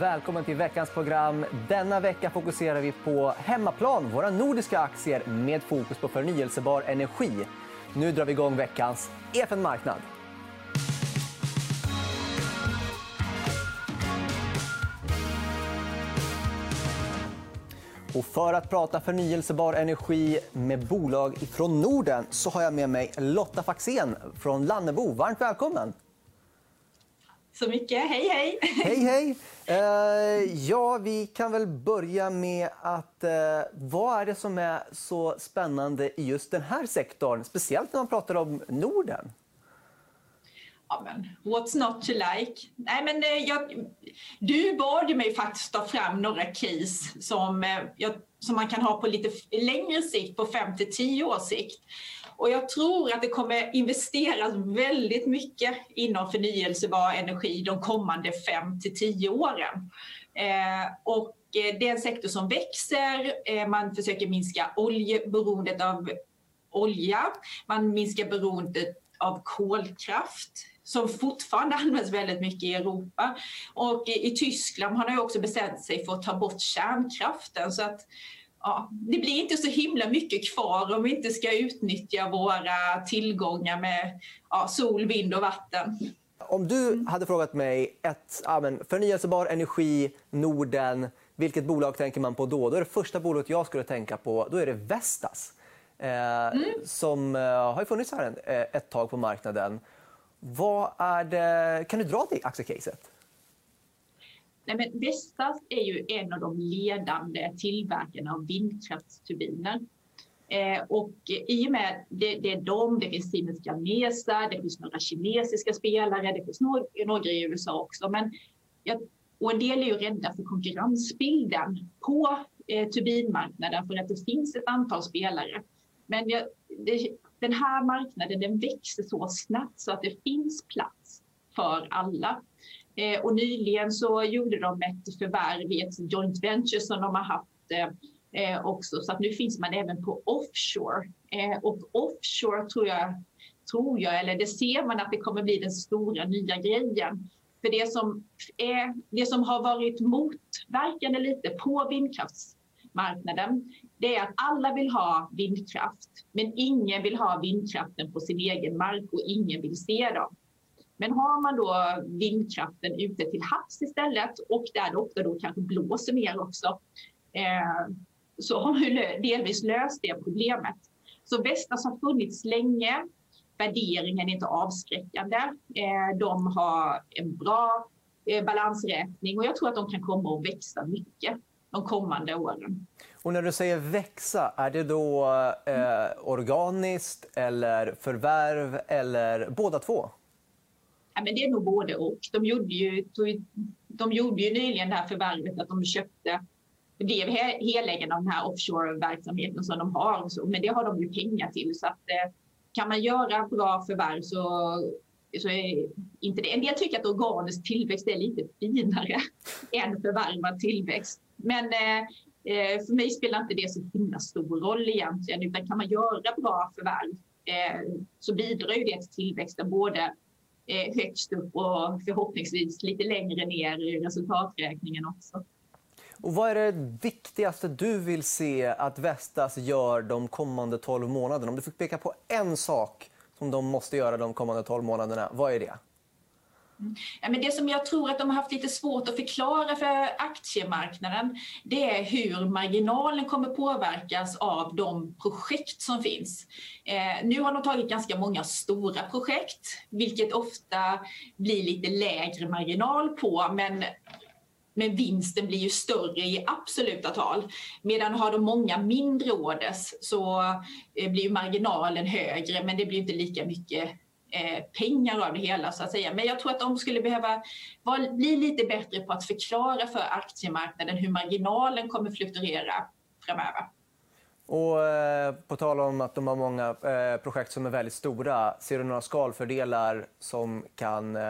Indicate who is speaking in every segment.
Speaker 1: Välkommen till veckans program. Denna vecka fokuserar vi på hemmaplan, våra nordiska aktier med fokus på förnyelsebar energi. Nu drar vi igång veckans EFN Marknad. Och för att prata förnyelsebar energi med bolag från Norden så har jag med mig Lotta Faxén från Lannebo. Varmt välkommen
Speaker 2: så mycket. Hej, hej!
Speaker 1: Hej, hej! Uh, ja, vi kan väl börja med att... Uh, vad är det som är så spännande i just den här sektorn? Speciellt när man pratar om Norden.
Speaker 2: Ja, men, what's not to like? Nej, men, uh, jag, du bad mig faktiskt ta fram några case som, jag, som man kan ha på lite längre sikt, på 5 till 10 års sikt. Och jag tror att det kommer investeras väldigt mycket inom förnyelsebar energi de kommande 5 till 10 åren. Eh, och eh, det är en sektor som växer. Eh, man försöker minska oljeberoendet av olja. Man minskar beroendet av kolkraft som fortfarande används väldigt mycket i Europa. Och i Tyskland har man också bestämt sig för att ta bort kärnkraften. Så att ja, det blir inte så himla mycket kvar om vi inte ska utnyttja våra tillgångar med ja, sol, vind och vatten.
Speaker 1: Om du hade frågat mig ett ja, men, förnyelsebar energi, Norden, vilket bolag tänker man på då? Då är det första bolaget jag skulle tänka på då är det Vestas. Eh, mm. Som eh, har funnits här en, eh, ett tag på marknaden. Vad är det... Kan du dra det aktiecaset?
Speaker 2: Nej, men Vestas är ju en av de ledande tillverkarna av vindkraftsturbiner. Eh, och i och med det, det är de, det finns Siemens Gamesa, det finns några kinesiska spelare, det finns några, några i USA också. Men, ja, och en del är ju rädda för konkurrensbilden på eh, turbinmarknaden för att det finns ett antal spelare. Men ja, det, den här marknaden den växer så snabbt så att det finns plats för alla. Eh, och nyligen så gjorde de ett förvärv i ett joint venture som de har haft eh, eh också. Så att nu finns man även på offshore. Eh, och offshore tror jag, tror jag, eller det ser man att det kommer bli den stora nya grejen. För det som, är, det som har varit motverkande lite på vindkraftsmarknaden, det är att alla vill ha vindkraft, men ingen vill ha vindkraften på sin egen mark och ingen vill se dem. Men har man då vindkraften ute till havs istället och där det ofta då kanske blåser mer också eh, så har man delvis löst det problemet. Så Vestas har funnits länge. Värderingen är inte avskräckande. Eh, de har en bra eh, balansräkning och jag tror att de kan komma att växa mycket de kommande åren.
Speaker 1: Och när du säger växa, är det då eh, organiskt eller förvärv eller båda två?
Speaker 2: Ja, men det är nog både och. De gjorde ju, de gjorde ju nyligen det här förvärvet att de köpte det blev helägande av den här offshore-verksamheten som de har. Så, men det har de ju pengar till. Så att, eh, kan man göra bra förvärv så, så är inte det. En del tycker att organisk tillväxt är lite finare än förvärvad tillväxt. Men eh, eh, för mig spelar inte det så himla stor roll egentligen. Utan kan man göra bra förvärv eh, så bidrar ju det till tillväxten både Eh, högst upp och förhoppningsvis lite längre ner i resultaträkningen också.
Speaker 1: Och vad är det viktigaste du vill se att Vestas gör de kommande 12 månaderna? Om du fick peka på en sak som de måste göra de kommande 12 månaderna, vad är det?
Speaker 2: Ja, men det som jag tror att de har haft lite svårt att förklara för aktiemarknaden det är hur marginalen kommer påverkas av de projekt som finns. Eh, nu har de tagit ganska många stora projekt vilket ofta blir lite lägre marginal på men men vinsten blir ju större i absoluta tal. Medan har de många mindre orders så eh, blir marginalen högre men det blir inte lika mycket Eh, pengar av det hela så att säga. Men jag tror att de skulle behöva vara, bli lite bättre på att förklara för aktiemarknaden hur marginalen kommer fluktuera framöver.
Speaker 1: Och, eh, på tal om att de har många eh, projekt som är väldigt stora, ser du några skalfördelar som kan eh,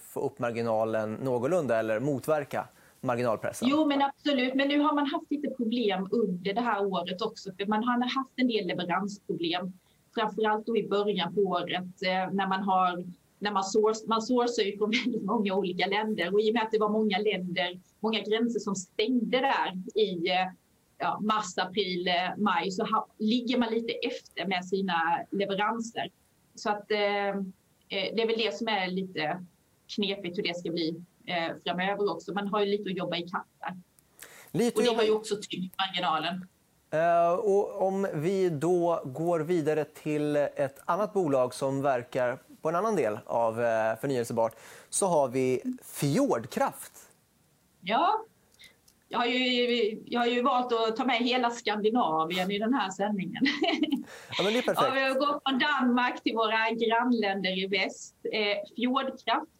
Speaker 1: få upp marginalen någorlunda eller motverka marginalpressen?
Speaker 2: Jo, men absolut. Men nu har man haft lite problem under det här året också. För man har haft en del leveransproblem framförallt då i början på året eh, när man har när man, source, man sourcar ju från väldigt många olika länder och i och med att det var många länder, många gränser som stängde där i eh, ja, mars, april, eh, maj så ha, ligger man lite efter med sina leveranser. Så att eh, det är väl det som är lite knepigt hur det ska bli eh, framöver också. Man har ju lite att jobba i kapp där. Lite och det har ju också tyngt marginalen.
Speaker 1: Uh, och om vi då går vidare till ett annat bolag som verkar på en annan del av uh, förnyelsebart så har vi Fjordkraft.
Speaker 2: Ja, jag har, ju, jag har ju valt att ta med hela Skandinavien i den här sändningen.
Speaker 1: Ja, men det är perfekt.
Speaker 2: Vi har gått från Danmark till våra grannländer i väst. Eh, Fjordkraft,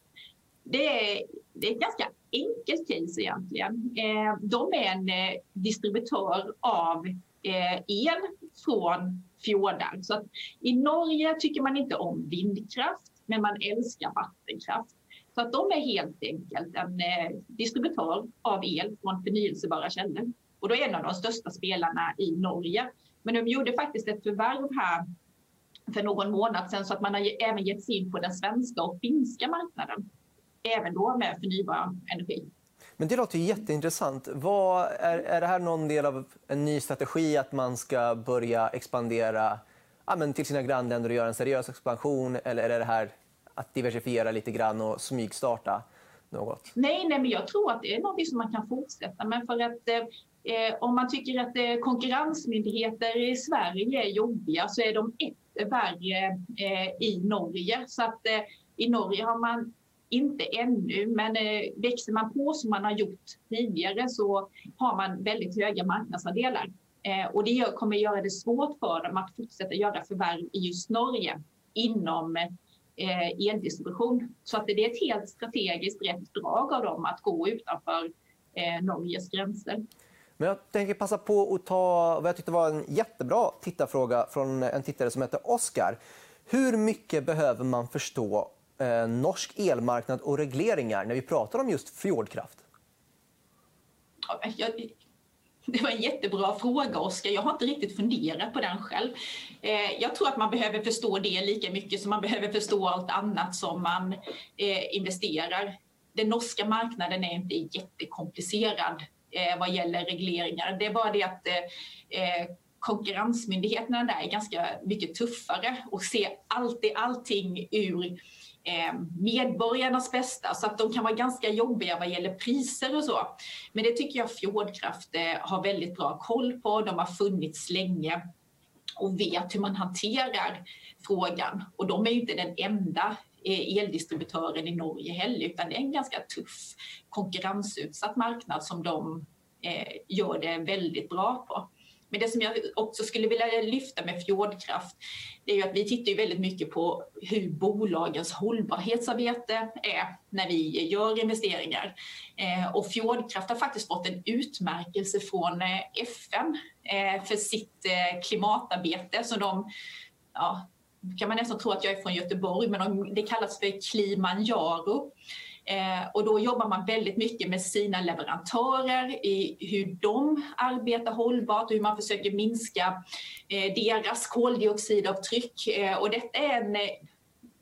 Speaker 2: det är, det är ett ganska enkelt case egentligen. Eh, de är en eh, distributör av eh, el från fjordar. Så I Norge tycker man inte om vindkraft, men man älskar vattenkraft. Så att de är helt enkelt en distributör av el från förnyelsebara källor. Och då är en av de största spelarna i Norge. Men de gjorde faktiskt ett förvärv här för någon månad sedan så att man har även gett sig in på den svenska och finska marknaden. Även då med förnybar energi.
Speaker 1: Men det låter jätteintressant. Vad, är, är det här någon del av en ny strategi att man ska börja expandera ja, men till sina grannländer och göra en seriös expansion? Eller är det här att diversifiera lite grann och smygstarta något?
Speaker 2: Nej, nej men jag tror att det är något som man kan fortsätta med. För att, eh, om man tycker att eh, konkurrensmyndigheter i Sverige är jobbiga så är de ett värre eh, i Norge. Så att, eh, I Norge har man inte ännu, men eh, växer man på som man har gjort tidigare så har man väldigt höga marknadsandelar. Eh, och det kommer göra det svårt för dem att fortsätta göra förvärv i just Norge inom eh, eldistribution. Så att det är ett helt strategiskt rätt drag av dem att gå utanför Norges gränser.
Speaker 1: Men jag tänker passa på att ta vad jag tyckte var en jättebra tittarfråga från en tittare som heter Oskar. Hur mycket behöver man förstå eh, norsk elmarknad och regleringar när vi pratar om just fjordkraft?
Speaker 2: Jag, det var en jättebra fråga, Oskar. Jag har inte riktigt funderat på den själv. Eh, jag tror att man behöver förstå det lika mycket som man behöver förstå allt annat som man eh, investerar. Den norska marknaden är inte jättekomplicerad eh, vad gäller regleringar. Det är bara det att eh, eh, konkurrensmyndigheterna där är ganska mycket tuffare och ser alltid allting ur eh, medborgarnas bästa så att de kan vara ganska jobbiga vad gäller priser och så. Men det tycker jag Fjordkraft eh, har väldigt bra koll på. De har funnits länge och vet hur man hanterar frågan. Och de är ju inte den enda eh, eldistributören i Norge heller utan det är en ganska tuff konkurrensutsatt marknad som de gör det väldigt bra på. Men det som jag också skulle vilja lyfta med Fjordkraft det är ju att vi tittar ju väldigt mycket på hur bolagens hållbarhetsarbete är när vi gör investeringar. Eh, och Fjordkraft har faktiskt fått en utmärkelse från eh, FN eh, för sitt klimatarbete. som de, ja, kan man nästan tro att jag är från Göteborg, men de, det kallas för Klimanjaro. Eh, och då jobbar man väldigt mycket med sina leverantörer i hur de arbetar hållbart och hur man försöker minska eh, deras koldioxidavtryck. Eh, och detta är en eh,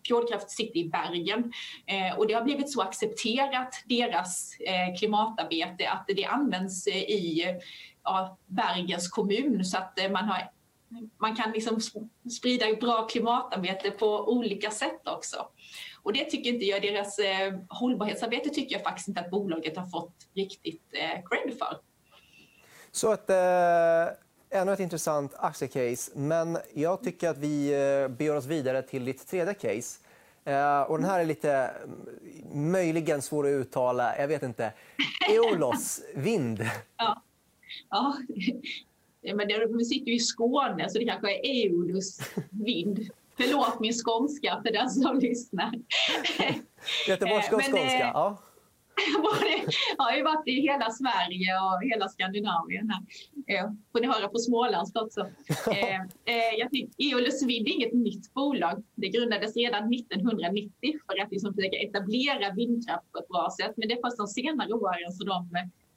Speaker 2: Fjordkraft sitter i Bergen eh, och det har blivit så accepterat, deras eh, klimatarbete, att det används i ja, Bergens kommun så att man har man kan liksom sprida bra klimatarbete på olika sätt också. Och det tycker inte jag, deras eh, hållbarhetsarbete tycker jag faktiskt inte att bolaget har fått riktigt eh, cred för.
Speaker 1: Så att, eh, ännu ett intressant aktiecase. Men jag tycker att vi eh, beger oss vidare till ditt tredje case. Eh, och den här är lite mm, möjligen svår att uttala. Jag vet inte. Eolos vind.
Speaker 2: Ja. ja. Men det, vi sitter ju i Skåne, så det kanske är Eolus vind. Förlåt min skånska för den som lyssnar.
Speaker 1: Göteborgska och eh, skånska. Eh, ja.
Speaker 2: Jag har ju varit i hela Sverige och hela Skandinavien. Här. Eh, får ni höra på småländska också. Jag Eolus Vind är inget nytt bolag. Det grundades redan 1990 för att liksom försöka etablera vindkraft på ett bra sätt. Men det är först de senare åren som de,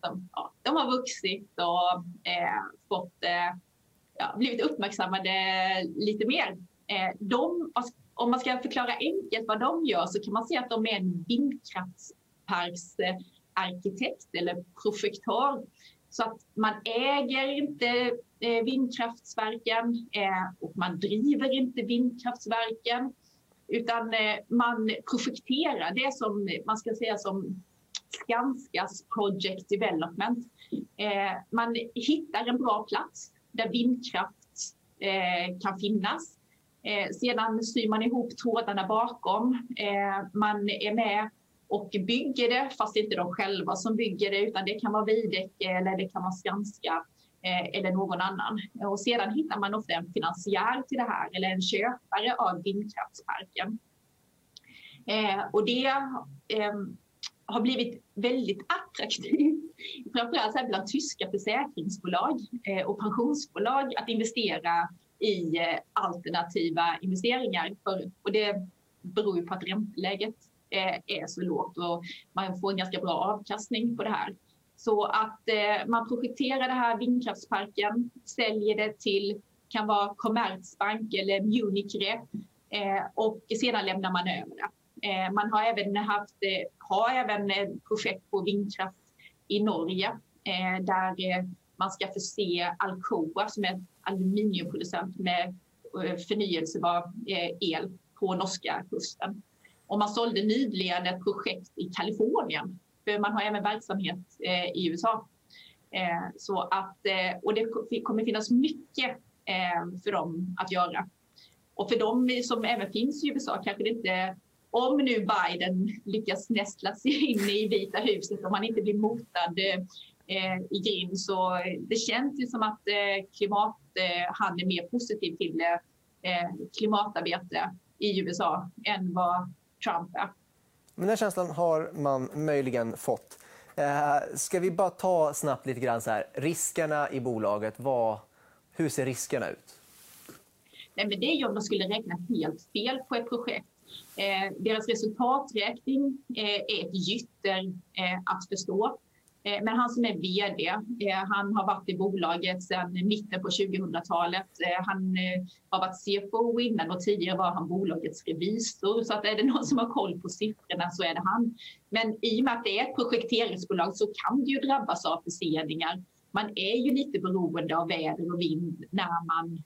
Speaker 2: de, ja, de har vuxit och eh, fått, eh, ja, blivit uppmärksammade lite mer. Eh, de alltså, om man ska förklara enkelt vad de gör så kan man säga att de är en vindkraftsparksarkitekt eller projektör. Så att man äger inte eh, vindkraftsverken eh, och man driver inte vindkraftsverken utan eh, man projekterar det som man ska säga som Skanskas project development. Eh, man hittar en bra plats där vindkraft eh, kan finnas. Eh, sedan syr man ihop trådarna bakom. Eh, man är med och bygger det, fast det är inte de själva som bygger det utan det kan vara Veidekke eller det kan vara Skanska eh, eller någon annan. Och sedan hittar man ofta en finansiär till det här eller en köpare av vindkraftsparken. Eh, och det har blivit väldigt attraktivt, framförallt bland tyska försäkringsbolag och pensionsbolag att investera i eh, alternativa investeringar. För, och det beror ju på att ränteläget eh, är så lågt och man får en ganska bra avkastning på det här. Så att eh, man projekterar det här vindkraftsparken, säljer det till, kan vara Commerzbank eller Munich Re och sedan lämnar man över det. Man har även haft, har även projekt på vindkraft i Norge där man ska förse Alcoa som är ett aluminiumproducent med eh, förnyelsebar eh, el på norska kusten. Och man sålde nyligen ett projekt i Kalifornien, för man har även verksamhet eh, i USA. Så att, och det kommer finnas mycket för dem att göra. Och för dem som även finns i USA kanske det inte om nu Biden lyckas nästla sig in i Vita huset och han inte blir motad eh, så det känns ju som att eh, klimat, eh, han är mer positiv till eh, klimatarbete i USA än vad Trump är.
Speaker 1: Men den känslan har man möjligen fått. Eh, ska vi bara ta snabbt lite grann så här, riskerna i bolaget. Vad, hur ser riskerna ut?
Speaker 2: Nej, men det är ju om de skulle räkna helt fel på ett projekt. Eh, deras resultaträkning eh, är ett gytter eh, att förstå. Eh, men han som är vd, eh, han har varit i bolaget sedan mitten på 2000-talet. Eh, han har varit CFO innan och tidigare var han bolagets revisor. Så att är det någon som har koll på siffrorna så är det han. Men i och med att det är ett projekteringsbolag så kan det ju drabbas av förseningar. Man är ju lite beroende av väder och vind när man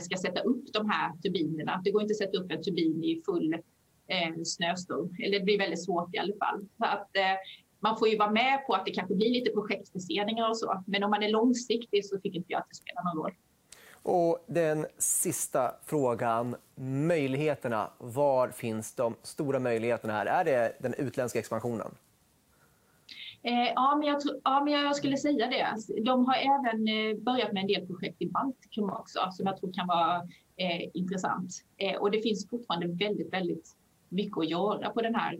Speaker 2: ska sätta upp de här turbinerna. Det går inte att sätta upp en turbin i full snöstorm. Eller det blir väldigt svårt i alla fall. Så att, man får ju vara med på att det kanske blir lite projektförseningar och så. Men om man är långsiktig så tycker inte jag att det spelar någon roll.
Speaker 1: Och den sista frågan, möjligheterna. Var finns de stora möjligheterna här? Är det den utländska expansionen?
Speaker 2: Eh, ja, men jag, ja, men jag skulle säga det. De har även eh, börjat med en del projekt i Baltikum också som jag tror kan vara eh, intressant. Eh, och det finns fortfarande väldigt, väldigt mycket att göra på den här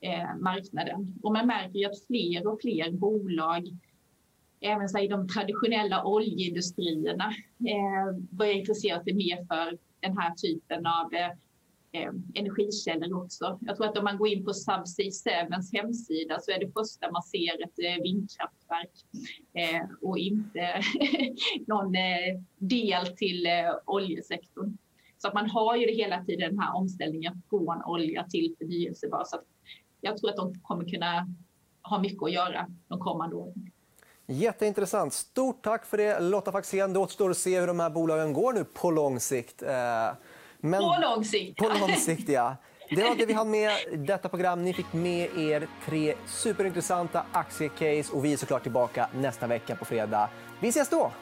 Speaker 2: eh, marknaden. Och man märker ju att fler och fler bolag, även i de traditionella oljeindustrierna, eh, börjar intressera sig mer för den här typen av eh, eh energikällor också. Jag tror att om man går in på Subsea 7s hemsida så är det första man ser ett eh, vindkraftverk eh, och inte någon eh, del till oljesektorn. Så att man har ju det hela tiden den här omställningen från olja till förnyelsebar. Så jag tror att de kommer kunna ha mycket att göra de kommande åren.
Speaker 1: Jätteintressant. Stort tack för det, Lotta Faxén. Det återstår att se hur de här bolagen går nu på lång sikt. Eh,
Speaker 2: men... På lång sikt,
Speaker 1: På lång sikt, ja. Det var det vi hann med i detta program. Ni fick med er tre superintressanta aktiecase och vi är såklart tillbaka nästa vecka på fredag. Vi ses då!